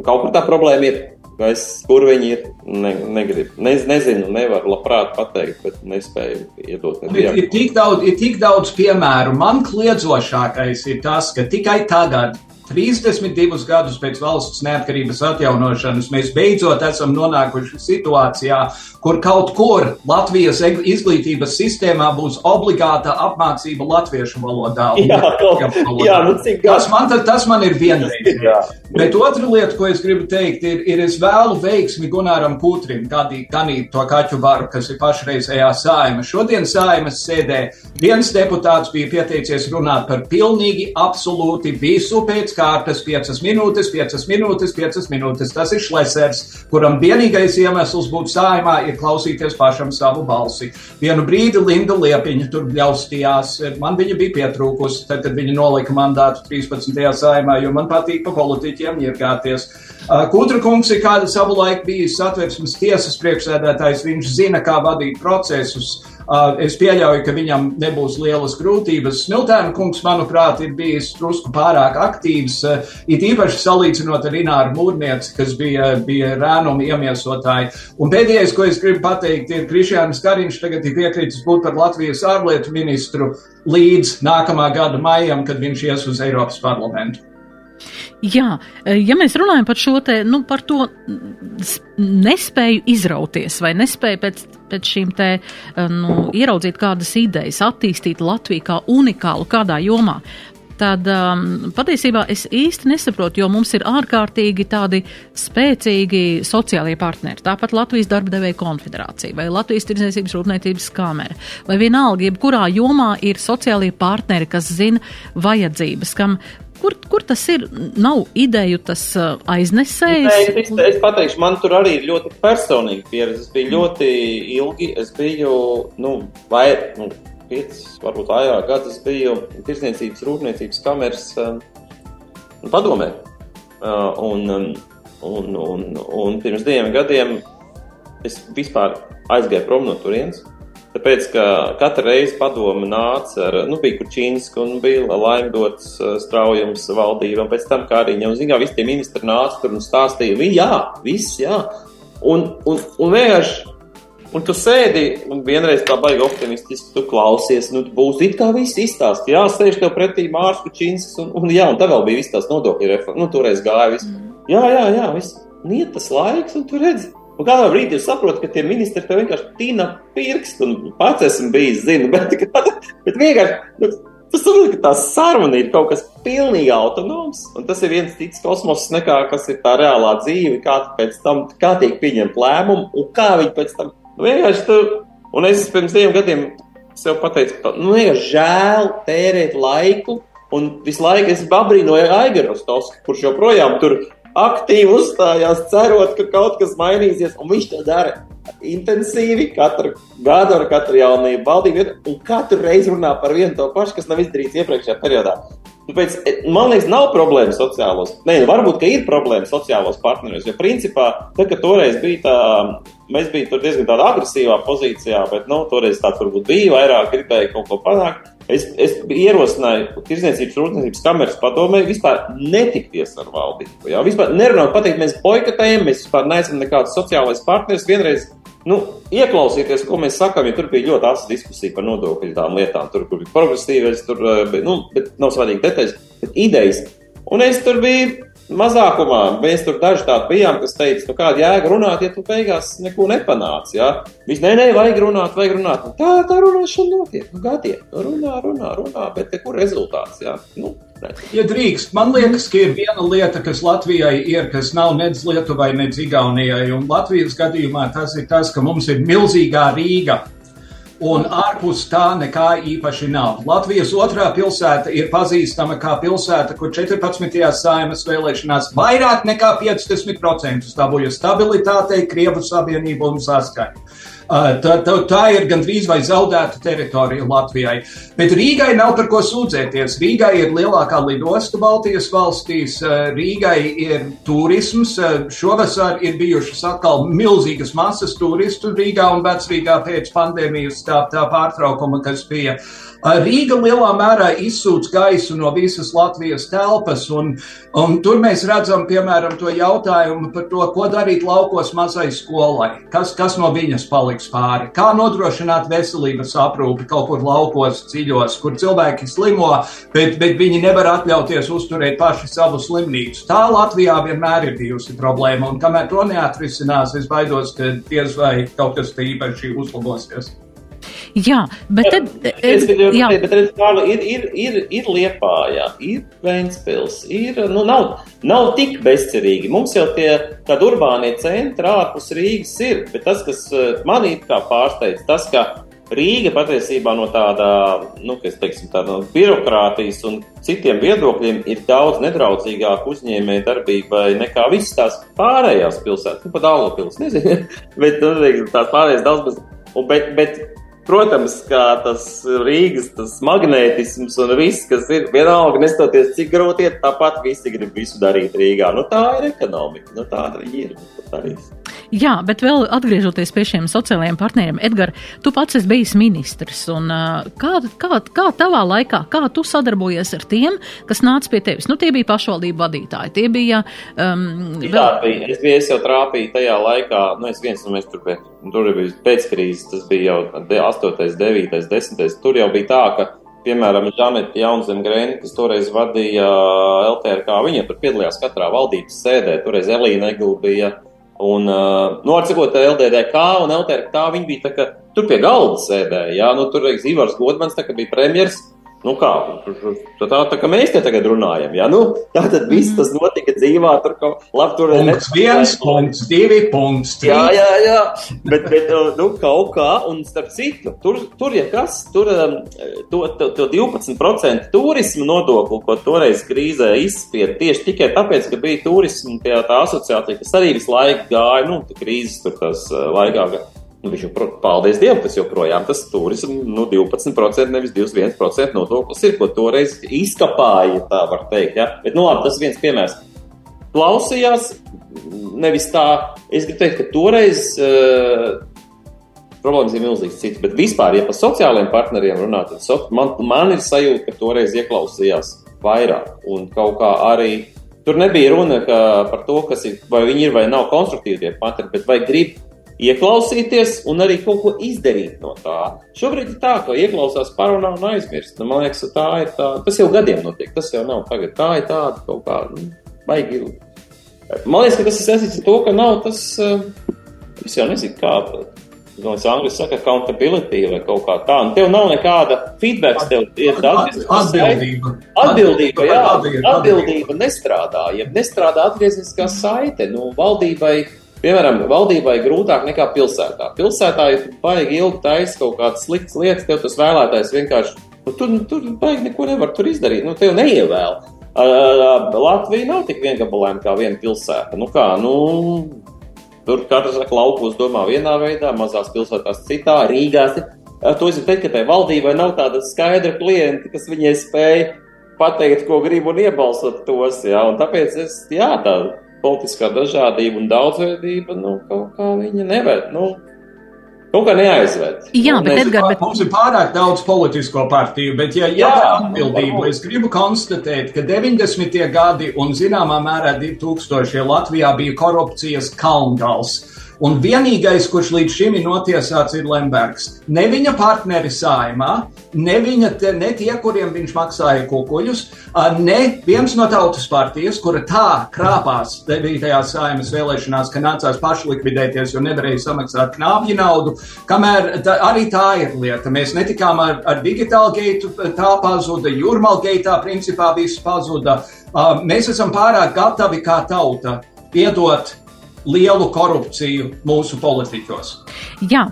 kaut kur tā problēma ir. Es, kur viņi ir, ne, negribu. Ne, nezinu, nevaru labprāt pateikt, bet nespēju iedot. Ir, ir, tik daudz, ir tik daudz piemēru. Man kliedzošākais ir tas, ka tikai tagad 32 gadus pēc valsts neatkarības atjaunošanas mēs beidzot esam nonākuši situācijā, kur kaut kur Latvijas izglītības sistēmā būs obligāta apmācība latviešu valodā. [laughs] Jā, valodā. jā nu cik tas man, tas man ir vienreiz. [laughs] Bet otra lieta, ko es gribu teikt, ir, ir es vēlu veiksmi Gunāram Kūtrim, ganīt to kaķu varu, kas ir pašreizējā saima. Šodien saimas sēdē viens deputāts bija pieteicies runāt par pilnīgi absolūti visu pēc kārtas 5 minūtes, 5 minūtes, 5 minūtes. Tas ir šlesers, kuram vienīgais iemesls būt sājumā ir klausīties pašam savu balsi. Vienu brīdi Linda Liepiņa tur bļaustījās, man viņa bija pietrūkusi, tad, kad viņa nolika mandātu 13. sājumā, jo man patīk pa politiķiem ņirgāties. Kutra kungs ir kādu savu laiku bijis satversmes tiesas priekšsēdētājs, viņš zina, kā vadīt procesus. Es pieļauju, ka viņam nebūs lielas grūtības. Smiltēna kungs, manuprāt, ir bijis drusku pārāk aktīvs, it īpaši salīdzinot ar Ināru Mūrnieci, kas bija, bija rēnuma iemiesotāji. Un pēdējais, ko es gribu pateikt, ir Krišjānis Kariņš tagad ir piekritis būt par Latvijas ārlietu ministru līdz nākamā gada maijam, kad viņš ies uz Eiropas parlamentu. Jā, ja mēs runājam par šo te, nu, par to nespēju izrauties vai nespēju pēc, pēc šīm te, nu, ieraudzīt kādas idejas, attīstīt Latviju kā unikālu kādā jomā, tad um, patiesībā es īsti nesaprotu, jo mums ir ārkārtīgi tādi spēcīgi sociālie partneri. Tāpat Latvijas darba devēja konfederācija vai Latvijas tirdzniecības rūpniecības kamera vai vienalga, jebkurā jomā ir sociālie partneri, kas zina vajadzības, kam Kur, kur tas ir? Nav ideju tas uh, aiznesējis? Nē, es, es pateikšu, man tur arī ir ļoti personīga pieredze. Es biju ļoti ilgi, es biju, nu, vai, nu, piecas, varbūt vairāk gadus biju tirsniecības rūpniecības kameras um, padomē. Uh, un, um, un, un, un pirms diviem gadiem es vispār aizgāju prom no turienes. Tāpēc, ka katra reize padome nāca ar, nu, bija Kučīnska un bija laimdots uh, straujums valdība, un pēc tam kā arī ņem, zināmā, visi tie ministri nāca tur un stāstīja, vi, jā, viss, jā. Un, un, un vienkārši, un tu sēdi, un vienreiz tā baigi optimistiski, tu klausies, nu, būs it kā viss izstāst, jā, sēž tev pretī Mārs Kučīnskas, un, un jā, un tā vēl bija viss tās nodokļu reforma, nu, toreiz gāja viss. Mm. Jā, jā, jā, viss. Un iet tas laiks, un tu redzi, Un kādā brīdī es saprotu, ka tie ministri tev vienkārši tīna pirkstu, un pats esmu bijis, zinu, [laughs] bet, bet vienkārši. Nu, Tu saproti, ka tā saruna ir kaut kas pilnīgi autonoms, un tas ir viens cits kosmos, nekā kas ir tā reālā dzīve, kā pēc tam, kā tiek pieņemt lēmumu, un kā viņi pēc tam nu, vienkārši tu, un es pirms diviem gadiem sev pateicu, ka, nu, vienkārši žēl tērēt laiku Un visu laiku es babrīnoju Aigarostovski, kurš joprojām tur aktīvi uzstājās, cerot, ka kaut kas mainīsies, un viņš to dara intensīvi katru gadu ar katru jaunību valdību, un katru reizi runā par vienu to pašu, kas nav izdarīts iepriekšējā periodā. Tāpēc, e, man liekas, nav problēma sociālos. Nē, nu, varbūt, ir problēma sociālos partneros. Jo, principā, tad, kad toreiz bija tā, mēs bijām diezgan tādā agresīvā pozīcijā, bet, nu, toreiz tāds varbūt bija vairāk, gribēja kaut ko panākt. Es, es ierosināju Tirzniecības rūpniecības kameras padomē vispār netikties ar valdību. Jā, vispār nerunāt, pateikt, mēs boikotējam, mēs vispār neesam nekāds sociālais partners. Vienreiz nu, ieklausīties, ko mēs sakām, jo tur bija ļoti asa diskusija par nodokļu tām lietām. Tur, bija progresīvais, tur bija, nu, bet nav svarīgi detaļas, bet idejas. Un es tur biju mazākumā. Mēs tur daži tādi bijām, kas teica, nu, kāda jēga runāt, ja tu beigās neko nepanāc. Ja? Viņš nē, nē, vajag runāt, vajag runāt. Nu, tā, tā runāšana notiek, nu, gadiem. Nu, runā, runā, runā, bet kur rezultāts? Ja? Nu, Ja drīkst, man liekas, ka ir viena lieta, kas Latvijai ir, kas nav nedz Lietuvai, nedz Igaunijai. Un Latvijas gadījumā tas ir tas, ka mums ir milzīgā Rīga. Un ārpus tā nekā īpaši nav. Latvijas otrā pilsēta ir pazīstama kā pilsēta, kur 14. saimas vēlēšanās vairāk nekā 50% dabūja stabilitātei, Krievu savienību un saskaņu. Tā, tā, tā ir gandrīz vai zaudēta teritorija Latvijai. Bet Rīgai nav par ko sūdzēties. Rīgai ir lielākā lidosta Baltijas valstīs, Rīgai ir turisms. Šovasar ir bijušas atkal milzīgas masas turistu Rīgā un Vecrīgā pēc pandēmijas tā, tā pārtraukuma, kas bija. Rīga lielā mērā izsūc gaisu no visas Latvijas telpas, un, un tur mēs redzam, piemēram, to jautājumu par to, ko darīt laukos mazai skolai, kas, kas no viņas paliks pāri, kā nodrošināt veselības aprūpi kaut kur laukos, dziļos, kur cilvēki slimo, bet, bet viņi nevar atļauties uzturēt paši savu slimnīcu. Tā Latvijā vienmēr ir bijusi problēma, un kamēr to neatrisinās, es baidos, ka diez vai kaut kas īpaši uzlabosies. Jā, bet tad. Es gribēju pateikt, bet redz, Kārli, ir, ir, ir, ir Liepājā, ir Ventspils, ir, nu, nav, nav tik bezcerīgi. Mums jau tie tādi urbānie centri ārpus Rīgas ir, bet tas, kas eh, manī kā pārsteidz, tas, ka Rīga patiesībā no tāda, nu, kas, teiksim, tāda no birokrātijas un citiem viedokļiem ir daudz nedraudzīgāka uzņēmēja darbībai nekā visas tās pārējās pilsētas, nu, pat Dālopils, nezinu, [laughs] bet, nu, tās pārējās daudz un, bet, bet Protams, kā tas Rīgas tas magnētisms un viss, kas ir vienalga, nestoties cik grūti ir, tāpat visi grib visu darīt Rīgā. Nu, tā ir ekonomika, nu, tā arī ir. Darīs. Jā, bet vēl atgriežoties pie šiem sociālajiem partneriem, Edgars, tu pats esi bijis ministrs. Un, kā, kā, kā tavā laikā, kā tu sadarbojies ar tiem, kas nāca pie tevis? Nu, tie bija pašvaldību vadītāji. Tie bija. Um, vēl... Tā bija. Es, biju, es jau trāpīju tajā laikā, nu, es viens no mēs tur bija, tur bija pēckrīzes, tas bija jau 8, 9, 10. Tur jau bija tā, ka piemēram, Žaneta Jaunzemgrēna, kas toreiz vadīja LTRK, viņa tur piedalījās katrā valdības sēdē. Toreiz Elīna Egla bija Un, uh, nu, ar sakot, LDDK un LTRK, viņi bija tā, ka tur pie galda sēdēja. Jā, nu, tur, reiz, Ivars Godmans, tā, bija premjers, Nu kā, tā, tā, tā kā mēs te tagad runājam, jā, nu, tā tad viss tas notika dzīvā, tur kaut labi tur. Punkts viens, punkts divi, punkts trīs. Jā, jā, jā, bet, bet, nu, kaut kā, un starp citu, tur, tur ja kas, tur um, to, to, to 12% turismu nodokli, ko toreiz krīzē izspied, tieši tikai tāpēc, ka bija turismu tie, tā asociācija, kas arī visu laiku gāja, nu, krīzes tur tas uh, laikā. Nu, viņš jau, paldies Dievam, tas joprojām tas turisms, nu, 12%, nevis 21% nodoklis ir, ko toreiz izkapāja, tā var teikt. Ja? Bet, nu, labi, tas viens piemērs. Klausījās, nevis tā, es gribu teikt, ka toreiz uh, problēmas ir milzīgas citas, bet vispār, ja par sociālajiem partneriem runāt, tad man, man ir sajūta, ka toreiz ieklausījās vairāk un kaut kā arī. Tur nebija runa par to, kas ir, vai viņi ir vai nav konstruktīvi tie partneri, bet vai grib ieklausīties un arī kaut ko izdarīt no tā. Šobrīd ir tā, ka ieklausās parunā un aizmirst. Nu, man liekas, tā ir tā, tas jau gadiem notiek, tas jau nav tagad. Tā ir tāda kaut kā, nu, baigi. Man liekas, ka tas ir saistīts ar to, ka nav tas, eh, es jau nezinu, kā. Nu, es angļuiski saku, accountability vai kaut kā tāda. Nu, tev nav nekāda feedback, tev ir atbildība. Atbildība, jā, atbildība nestrādā. Ja nestrādā atgriezniskā saite, nu, valdībai Piemēram, valdībai grūtāk nekā pilsētā. Pilsētā, ja tu baigi ilgi taisi kaut kādas sliktas lietas, tev tas vēlētājs vienkārši Nu, tur, tur baigi neko nevar izdarīt. Nu, tev neievēl. Uh, Latvija nav tik viengabalaina kā viena pilsēta. Nu, kā, nu, tur katrs laukos domā vienā veidā, mazās pilsētās citā, Rīgās. To es teiktu, ka tai valdībai nav tāda skaidra klienta, kas viņai spēj pateikt, ko grib un iebalsot tos. Jā, un tāpēc es, jā, tā politiskā dažādība un daudzveidība, nu, kaut kā viņa neved. Nu, Kaut kā neaizved. Jā, nu, bet, Edgar, bet... Mums ir pārāk daudz politisko partiju, bet, ja jā, atbildību, es gribu konstatēt, ka 90. gadi un zināmā mērā 2000. Latvijā bija korupcijas kalngals. Un vienīgais, kurš līdz šim ir notiesāts, ir Lembergs. Ne viņa partneri saimā, ne, viņa te, ne tie, kuriem viņš maksāja kukuļus, ne viens no tautas partijas, kura tā krāpās 9. saimas vēlēšanās, ka nācās pašlikvidēties, jo nevarēja samaksāt knāpju naudu. Kamēr tā, arī tā ir lieta. Mēs netikām ar, ar digitālu geitu, tā pazuda, jūrmāla geitā principā viss pazuda. Mēs esam pārāk gatavi kā tauta piedot lielu korupciju mūsu politiķos. Jā,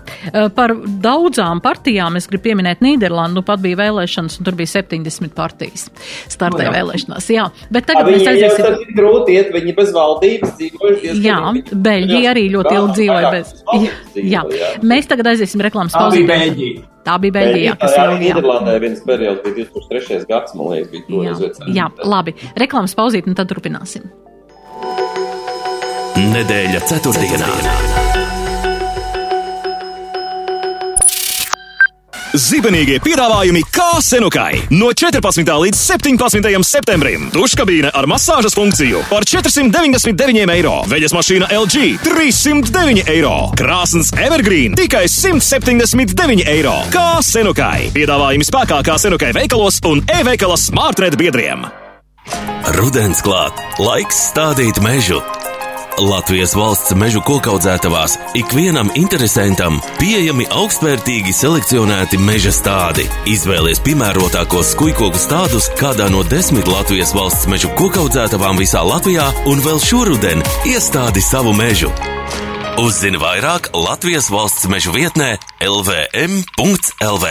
par daudzām partijām es gribu pieminēt Nīderlandu. Nu, pat bija vēlēšanas, un tur bija 70 partijas startē no, vēlēšanās. Jā, bet tagad mēs aiziesim. Tas ir grūti iet, viņi bez valdības dzīvojušies. Jā, Beļģija arī ļoti ilgi dzīvoja bez. Jā, jā. jā, mēs tagad aiziesim reklāmas pauzē. Tā bija Beļģija. Tā bija. Nīderlandē viens periods bija 2003. gads, man liekas, bija toreiz. Jā, jā, labi. Reklāmas pauzīt, un tad turpināsim. Nedēļa ceturtdienā. Zibenīgie piedāvājumi kā senukai. No 14. līdz 17. septembrim. Duškabīne ar masāžas funkciju par 499 eiro. Veļas mašīna LG 309 eiro. Krāsns Evergreen tikai 179 eiro. Kā senukai. Piedāvājumi spēkā kā senukai veikalos un e-veikala smartred biedriem. Rudens klāt. Laiks stādīt mežu. Latvijas valsts mežu kokaudzētavās ikvienam interesantam pieejami augstvērtīgi selekcionēti meža stādi. Izvēlies piemērotākos skujkoku stādus kādā no desmit Latvijas valsts mežu kokaudzētavām visā Latvijā un vēl šoruden iestādi savu mežu. Uzzini vairāk Latvijas valsts mežu vietnē lvm.lv.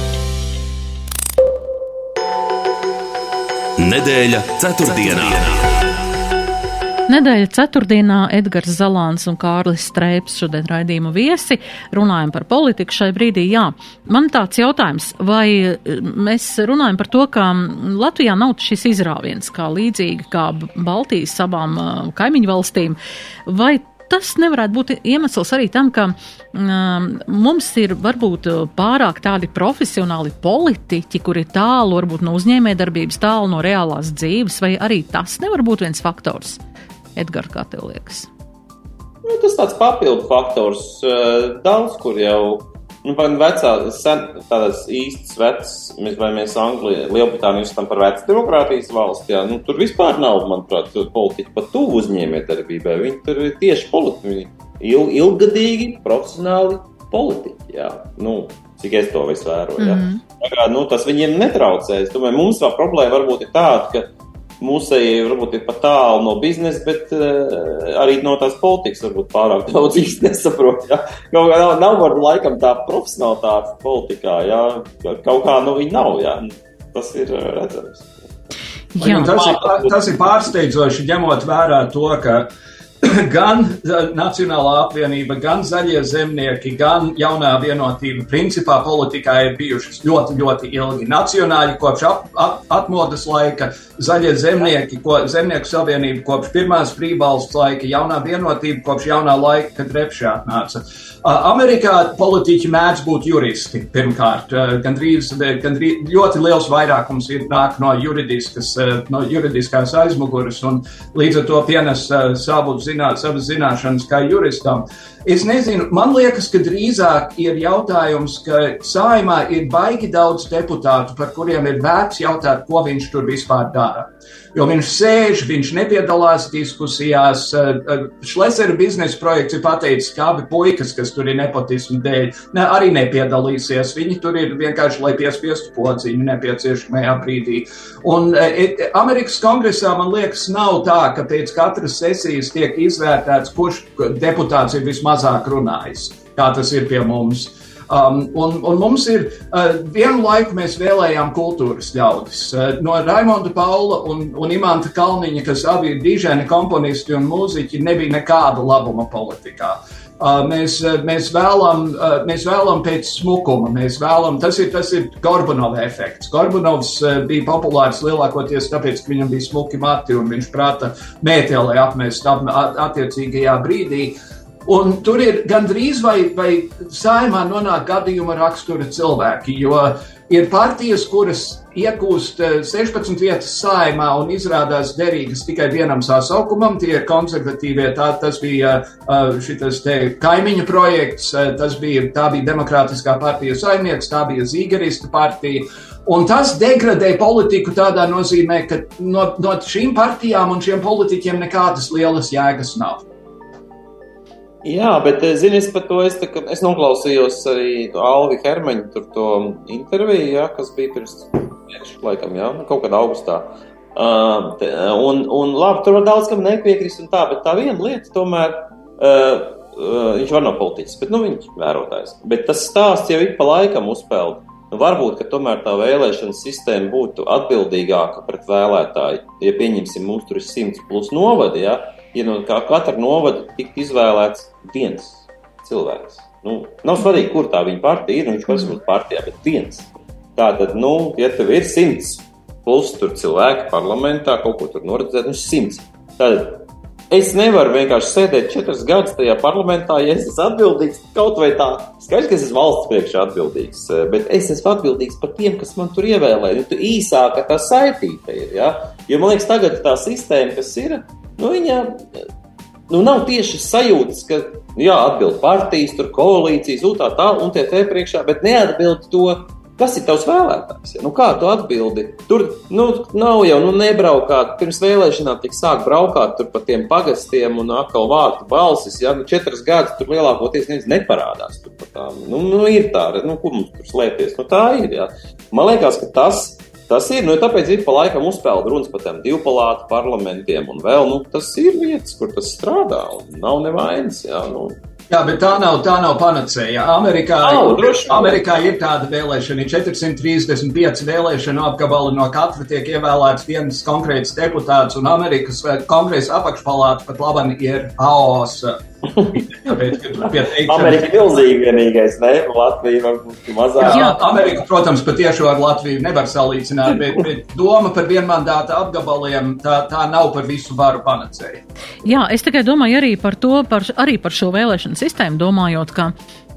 Nedēļa ceturtdienā. Nedēļa ceturtdienā Edgars Zalāns un Kārlis Streips šodien raidījumu viesi runājam par politiku šai brīdī. Jā, man tāds jautājums, vai mēs runājam par to, ka Latvijā nav šis izrāviens kā līdzīgi kā Baltijas abām kaimiņu valstīm, vai tas nevarētu būt iemesls arī tam, ka um, mums ir varbūt pārāk tādi profesionāli politiķi, kuri ir tālu varbūt no uzņēmējdarbības, tālu no reālās dzīves, vai arī tas nevar būt viens faktors? Edgars, kā tev liekas? Nu, tas tāds papildu faktors. Daudz kur jau Nu, vai vecā, sen, tādas īstas vecas, mēs Anglijā, Lielbritāniju uzskatām par vecu demokrātijas valsti, jā, nu, tur vispār nav, manuprāt, politiķi pat tuvu uzņēmējdarbībai. Viņi tur ir tieši politiķi, il, ilgadīgi, profesionāli politiķi, jā. Nu, cik es to visu vēroju. Mm -hmm. Tā kā, nu, tas viņiem netraucē. Es domāju, mums vēl problēma varbūt ir tāda, ka Mūsēji varbūt ir pat tālu no biznesa, bet uh, arī no tās politikas varbūt pārāk [laughs] daudz īsti nesaprot. Ja? Kaut kā nav, nav varbūt laikam tā profesionālitāte politikā, ja? kaut kā nu viņa nav, ja? tas ir uh, redzams. Jā. Tas, ir, tas ir pārsteidzoši, ņemot vērā to, ka [coughs] gan Nacionālā apvienība, gan zaļie zemnieki, gan jaunā vienotība principā politikā ir bijušas ļoti, ļoti ilgi. Nacionāļi kopš ap, ap, atmodas laika, zaļie zemnieki, ko, zemnieku savienība kopš pirmās brīvvalsts laika, jaunā vienotība kopš jaunā laika, kad repšē atnāca. Amerikā politiķi mēdz būt juristi pirmkārt. Gandrīz, gandrīz ļoti liels vairākums ir nāk no, no juridiskās aizmuguras un līdz ar to pienes savu zināšanu zināt, savas zināšanas kā juristam. Es nezinu, man liekas, ka drīzāk ir jautājums, ka saimā ir baigi daudz deputātu, par kuriem ir vērts jautāt, ko viņš tur vispār dara. Jo viņš sēž, viņš nepiedalās diskusijās. Šlesera biznesa projekts ir pateicis, ka abi puikas, kas tur ir nepotismu dēļ, ne, arī nepiedalīsies. Viņi tur ir vienkārši, lai piespiestu pociņu nepieciešamajā brīdī. Un e, Amerikas kongresā, man liekas, nav tā, ka pēc katras sesijas tiek izvērtēts, kurš deputāts ir vismaz mazāk runājis, kā tas ir pie mums. Um, un, un mums ir uh, vienu laiku mēs vēlējām kultūras ļaudis. Uh, no Raimonda Paula un, un Imanta Kalniņa, kas abi ir dižēni komponisti un mūziķi, nebija nekāda labuma politikā. Uh, mēs, uh, mēs, vēlam, uh, mēs vēlam pēc smukuma, mēs vēlam, tas ir, tas ir Gorbanova efekts. Gorbanovs uh, bija populārs lielākoties tāpēc, ka viņam bija smuki mati un viņš prāta mētēlē apmest ap, attiecīgajā brīdī. Uh, Un tur ir gandrīz vai, vai saimā nonāk gadījuma rakstura cilvēki, jo ir partijas, kuras iegūst 16 eh, vietas saimā un izrādās derīgas tikai vienam sasaukumam. Tie ir konservatīvie, tā, tas bija eh, šis kaimiņu projekts, eh, tas bija, tā bija Demokrātiskā partija saimnieks, tā bija Zīgerista partija. Un tas degradē politiku tādā nozīmē, ka no, no šīm partijām un šiem politiķiem nekādas lielas jēgas nav. Jā, bet eh, zini, es par to es, tā, es noklausījos arī Alvi Hermaņa tur to interviju, jā, kas bija pirms mēneša, laikam, jā, kaut kādā augustā. Uh, un, un labi, tur var daudz kam nepiekrist un tā, bet tā viena lieta tomēr, uh, uh, viņš var nav politiķis, bet, nu, viņš vērotājs. Bet tas stāsts jau ik pa laikam uzpeld. Nu, varbūt, ka tomēr tā vēlēšana sistēma būtu atbildīgāka pret vēlētāju. Ja pieņemsim, mums tur ir simts plus novadi, ja, ja no katra novada tiktu izvēlēts viens cilvēks. Nu, nav svarīgi, kur tā viņa partija ir, nu, viņš pats ir partijā, bet viens. Tā tad, nu, ja tev ir simts plus tur cilvēki parlamentā, kaut ko tur noredzēt, nu, simts. Tad es nevaru vienkārši sēdēt četrus gadus tajā parlamentā, ja es esmu atbildīgs kaut vai tā. Skaidrs, ka es esmu valsts priekšā atbildīgs, bet es esmu atbildīgs par tiem, kas man tur ievēlēja. Nu, īsāka tā saitība ir. Ja? Jo man liekas, tagad tā sistēma, kas ir, nu, viņa nu, nav tieši sajūtas, ka jā, atbild partijas, tur koalīcijas, un tā tā, un tie te priekšā, bet neatbild to. Kas ir tavs vēlētājs? Ja? Nu, kā tu atbildi? Tur nu, nav jau nu, nebraukāt. Pirms vēlēšanām tik sāk braukāt pa tiem pagastiem un atkal vākt balsis. Ja? Nu, četras gadus tur lielākoties neviens neparādās. Tur, nu, nu, ir tā, nu, kur mums tur slēpties? Nu, tā ir. Ja? Man liekas, ka tas ir Tas ir, nu, tāpēc ir pa laikam uzspēlēt runas par tiem divpalātu parlamentiem, un vēl, nu, tas ir vietas, kur tas strādā, un nav nevainas, jā, nu. Jā, bet tā nav, tā nav panacēja. Amerikā, oh, Amerikā ir tāda vēlēšana, ir 435 vēlēšanu apgabali, no katra tiek ievēlēts viens konkrēts deputāts, un Amerikas kongresa apakšpalāta pat labam ir AOS Amerika ir milzīga vienīgais, ne? Latvija varbūt mazāk. Jā, Amerika, protams, patiešām ar Latviju nevar salīdzināt, bet, bet doma par vienmandāta apgabaliem tā, tā nav par visu varu panacēja. Jā, es tikai domāju arī par to, par, arī par šo vēlēšanu sistēmu, domājot, ka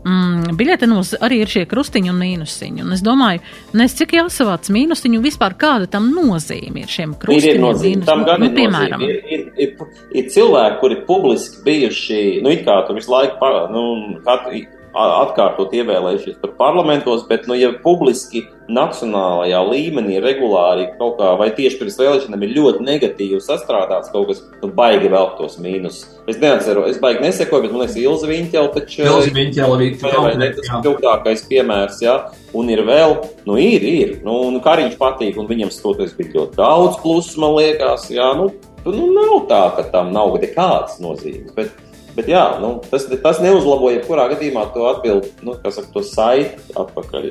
mm, biļetenos arī ir šie krustiņi un mīnusiņi. Un es domāju, nes cik jāsavāc mīnusiņu, vispār kāda tam nozīme ir šiem krustiņiem. Ir, ir nozīme. Tam gan nu, ir piemēram. Ir, ir, ir, ir cilvēki, kuri publiski bijuši, nu, it kā tur visu laiku, nu, katru, atkārtot ievēlējušies par parlamentos, bet, nu, ja publiski nacionālajā līmenī regulāri kaut kā, vai tieši pirms vēlēšanām ir ļoti negatīvi sastrādāts kaut kas, nu, baigi vēl tos mīnus. Es neatceru, es baigi nesekoju, bet man liekas, Ilza Viņķela taču. Ilza Viņķela ne tas spilgtākais piemērs, jā. Un ir vēl, nu, ir, ir. Nu, un Kariņš patīk, un viņam stoties bija ļoti daudz plusu, man liekas, jā. Nu, nu, nav tā, ka tam nav nekādas nozīmes. Bet, Bet jā, nu, tas, tas neuzlabo jebkurā gadījumā to atbildi, nu, kas ar to saiti atpakaļ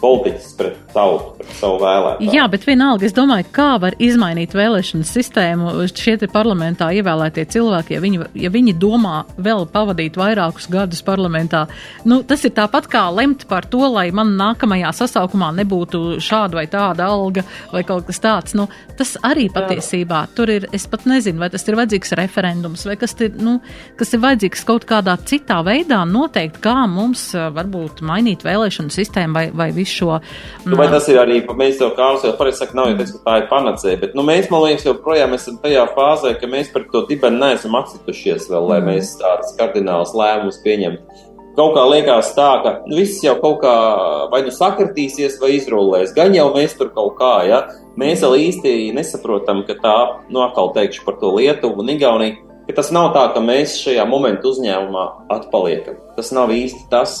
politiķis pret tautu, pret savu vēlētāju. Jā, bet vienalga, es domāju, kā var izmainīt vēlēšanu sistēmu šie parlamentā ievēlētie cilvēki, ja viņi, ja viņi domā vēl pavadīt vairākus gadus parlamentā. Nu, tas ir tāpat kā lemt par to, lai man nākamajā sasaukumā nebūtu šāda vai tāda alga vai kaut kas tāds. Nu, tas arī patiesībā tur ir, es pat nezinu, vai tas ir vajadzīgs referendums vai kas, ir, nu, kas ir vajadzīgs kaut kādā citā veidā noteikt, kā mums varbūt mainīt vēlēšanu sistēmu vai, vai visu šo. Nu, vai tas ir arī, mēs jau kārs jau pareizi sakam, nav jau teiks, ka tā ir panacēja, bet nu, mēs, man liekas, joprojām esam tajā fāzē, ka mēs par to dibenu neesam apsitušies vēl, lai mēs tādas kardinālas lēmumus pieņemtu. Kaut kā liekas tā, ka nu, viss jau kaut kā vai nu sakritīsies, vai izrullēs. Gan jau mēs tur kaut kā, ja mēs vēl īsti nesaprotam, ka tā, nu, atkal teikšu par to Lietuvu un Igauniju, ka tas nav tā, ka mēs šajā momentu uzņēmumā atpaliekam. Tas nav īsti tas.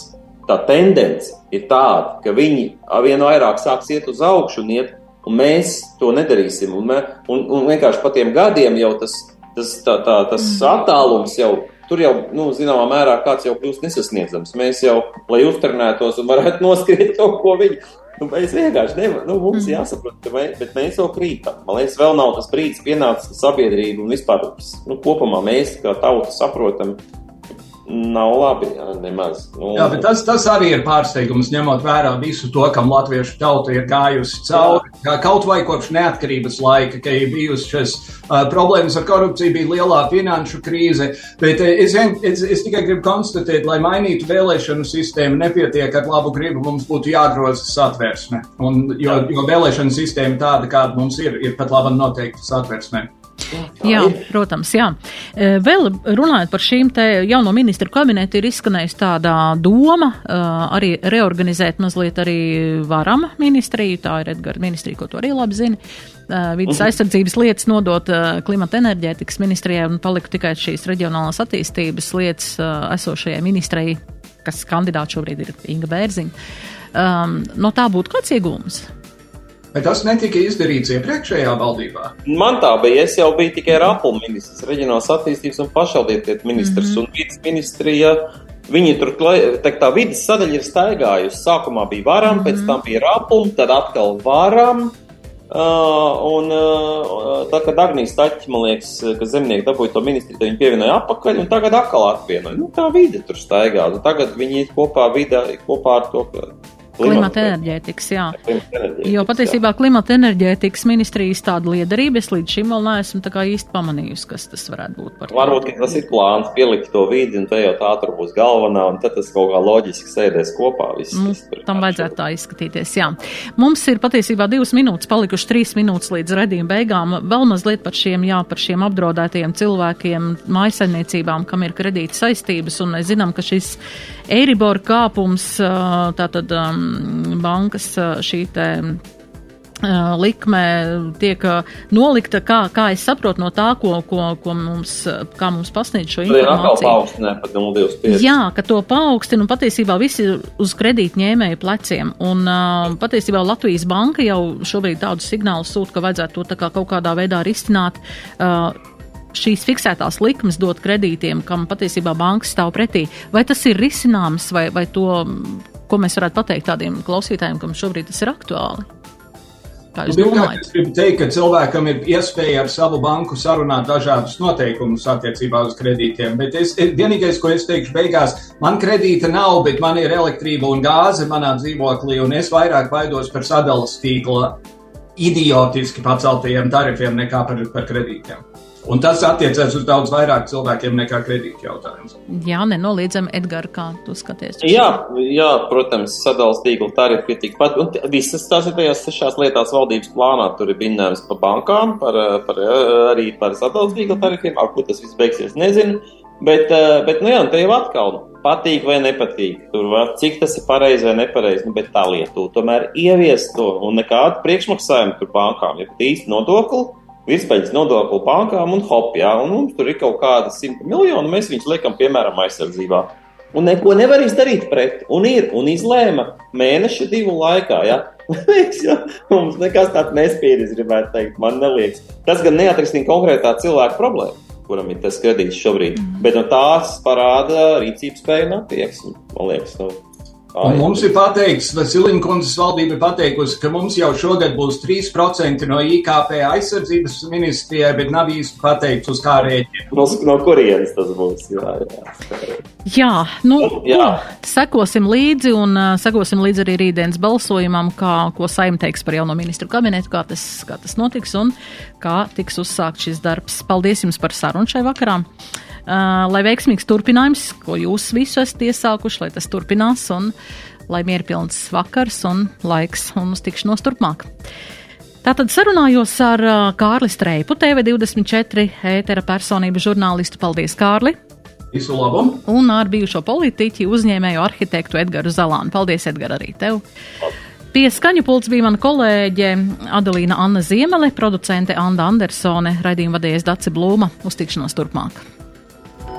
Tā tendence ir tāda, ka viņi vien vairāk sāks iet uz augšu un iet, un mēs to nedarīsim. Un, mē, un, un vienkārši pa tiem gadiem jau tas, tas, tā, tā, tas attālums jau tur jau, nu, zināmā mērā, kāds jau kļūst nesasniedzams. Mēs jau, lai uzturnētos un varētu [laughs] noskriet kaut ko viņu, nu, mēs vienkārši nevaram, nu, mums mm. jāsaprot, ka mēs, bet mēs jau krītam. Man liekas, vēl nav tas brīdis pienācis, ka sabiedrība un vispār, nu, kopumā mēs kā tauta saprotam, nav labi. Jā, nemaz. Nu, jā, bet tas, tas arī ir pārsteigums, ņemot vērā visu to, kam latviešu tauta ir gājusi cauri. Jā. Kaut vai kopš neatkarības laika, ka ir bijušas uh, problēmas ar korupciju, bija lielā finanšu krīze. Bet uh, es, es, es tikai gribu konstatēt, lai mainītu vēlēšanu sistēmu, nepietiek ar labu gribu, mums būtu jāgroza satversme. Un, jo, jo vēlēšanu sistēma tāda, kāda mums ir, ir pat laba noteikti satversme. Jā, protams, jā. E, vēl runājot par šīm te jauno ministru kabinetu, ir izskanējusi tāda doma e, arī reorganizēt mazliet arī varam ministriju, tā ir Edgara ministrija, ko to arī labi zina. E, vidas mhm. aizsardzības lietas nodot klimata enerģētikas ministrijai un paliku tikai šīs reģionālās attīstības lietas esošajai ministrei, kas kandidāts šobrīd ir Inga Bērziņa. Um, no tā būtu kāds iegūms? Bet tas netika izdarīts iepriekšējā valdībā. Man tā bija. Es jau biju tikai Rapula ministrs, reģionālās attīstības un pašvaldības ministrs. Mm -hmm. Un vidas ministrija, viņi tur tā, tā vidas sadaļa ir staigājusi. Sākumā bija varam, mm -hmm. pēc tam bija Rapula, tad atkal varam. Uh, un uh, tā kā Dārnijas Taķis, man liekas, ka zemnieki dabūja to ministriju, tad viņi pievienoja apakaļ, un tagad atkal atvienoja. Nu, tā vide tur staigā. Tagad viņi ir kopā, vidē, kopā ar to, Klimata enerģētikas, jā. Enerģētikas, jo patiesībā jā. klimata enerģētikas ministrijas tāda liederība es līdz šim vēl neesmu tā kā īsti pamanījusi, kas tas varētu būt par. Varbūt, ka tas ir plāns pielikt to vidi, un te jau tā tur būs galvenā, un tad tas kaut kā loģiski sēdēs kopā. Viss, mm, tam vajadzētu tā izskatīties, jā. Mums ir patiesībā divas minūtes, palikuši trīs minūtes līdz redījuma beigām. Vēl mazliet par šiem, jā, par šiem apdraudētajiem cilvēkiem, mājasaimniecībām, kam ir kredīta saistības, un mēs zinām, ka šis Eiribor kāpums, tātad bankas šī te likme tiek nolikta, kā, kā es saprotu no tā, ko, ko, ko mums, kā mums pasniedz šo informāciju. Jā, ka to paaugstina un patiesībā visi uz kredītņēmēju pleciem. Un patiesībā Latvijas banka jau šobrīd tādu signālu sūta, ka vajadzētu to tā kā kaut kādā veidā risināt. Uh, šīs fiksētās likmes dot kredītiem, kam patiesībā bankas stāv pretī. Vai tas ir risināms, vai, vai to, ko mēs varētu pateikt tādiem klausītājiem, kam šobrīd tas ir aktuāli? Jūs domājat? Es gribu teikt, ka cilvēkam ir iespēja ar savu banku sarunāt dažādus noteikumus attiecībā uz kredītiem, bet es, vienīgais, ko es teikšu beigās, man kredīta nav, bet man ir elektrība un gāze manā dzīvoklī, un es vairāk baidos par sadalas tīkla idiotiski paceltajiem tarifiem nekā par, par kredītiem. Un tas attiecās uz daudz vairāk cilvēkiem nekā kredīta jautājums. Jā, nenoliedzami, Edgars, kā tu skaties? Jā, jā, protams, sadalījuma tīkla tarifi ir tikpat. Un visas tās ir tajās sešās lietās valdības plānā. Tur ir minējums par bankām, par, par, arī par sadalījuma tīkla tarifiem. Ar ko tas viss beigsies, nezinu. Bet, bet nu jā, te jau atkal patīk vai nepatīk. Tur var, cik tas ir pareizi vai nepareizi, nu, bet tā Lietuva tomēr ievies to un nekādu priekšmaksājumu tur bankām. Ir īsti nodokli Vispējas nodokli bankām un hop, jā, un mums tur ir kaut kāda simta miljonu, mēs viņus liekam, piemēram, aizsardzībā. Un neko nevar izdarīt pret, un ir, un izlēma mēneša divu laikā, jā. [laughs] ja? Mums nekas tāds nespīd, es gribētu teikt, man neliekas. Tas gan neatrisinās konkrētā cilvēka problēmu, kuram ir tas kredīts šobrīd, mm. bet no tās parāda rīcības spēju un attieksmi, man liekas. Nu, Un mums ir pateikts, Vasilīna kundzes valdība ir pateikusi, ka mums jau šogad būs 3% no IKP aizsardzības ministrijai, bet nav īsti pateikts, uz kā rēķina. No, no kurienes tas būs? Jā, jā. jā nu, jā. Ko, sekosim līdzi un uh, sekosim līdzi arī rītdienas balsojumam, kā, ko saim teiks par jauno ministru kabinetu, kā tas, kā tas notiks un kā tiks uzsākt šis darbs. Paldies jums par sarunu šai vakarā! Uh, lai veiksmīgs turpinājums, ko jūs visu esat iesākuši, lai tas turpinās un lai mierpilns vakars un laiks un uz tikšanos turpmāk. Tātad sarunājos ar uh, Kārli Streipu, TV24 ētera personību žurnālistu. Paldies, Kārli! Visu labu! Un ar bijušo politiķi, uzņēmēju arhitektu Edgars Zalānu. Paldies, Edgars, arī tev! Pie skaņu pults bija mana kolēģe Adelīna Anna Ziemele, producente Anna Andersone, raidījuma vadījies Daci Blūma. Uz tikšanos turpmāk!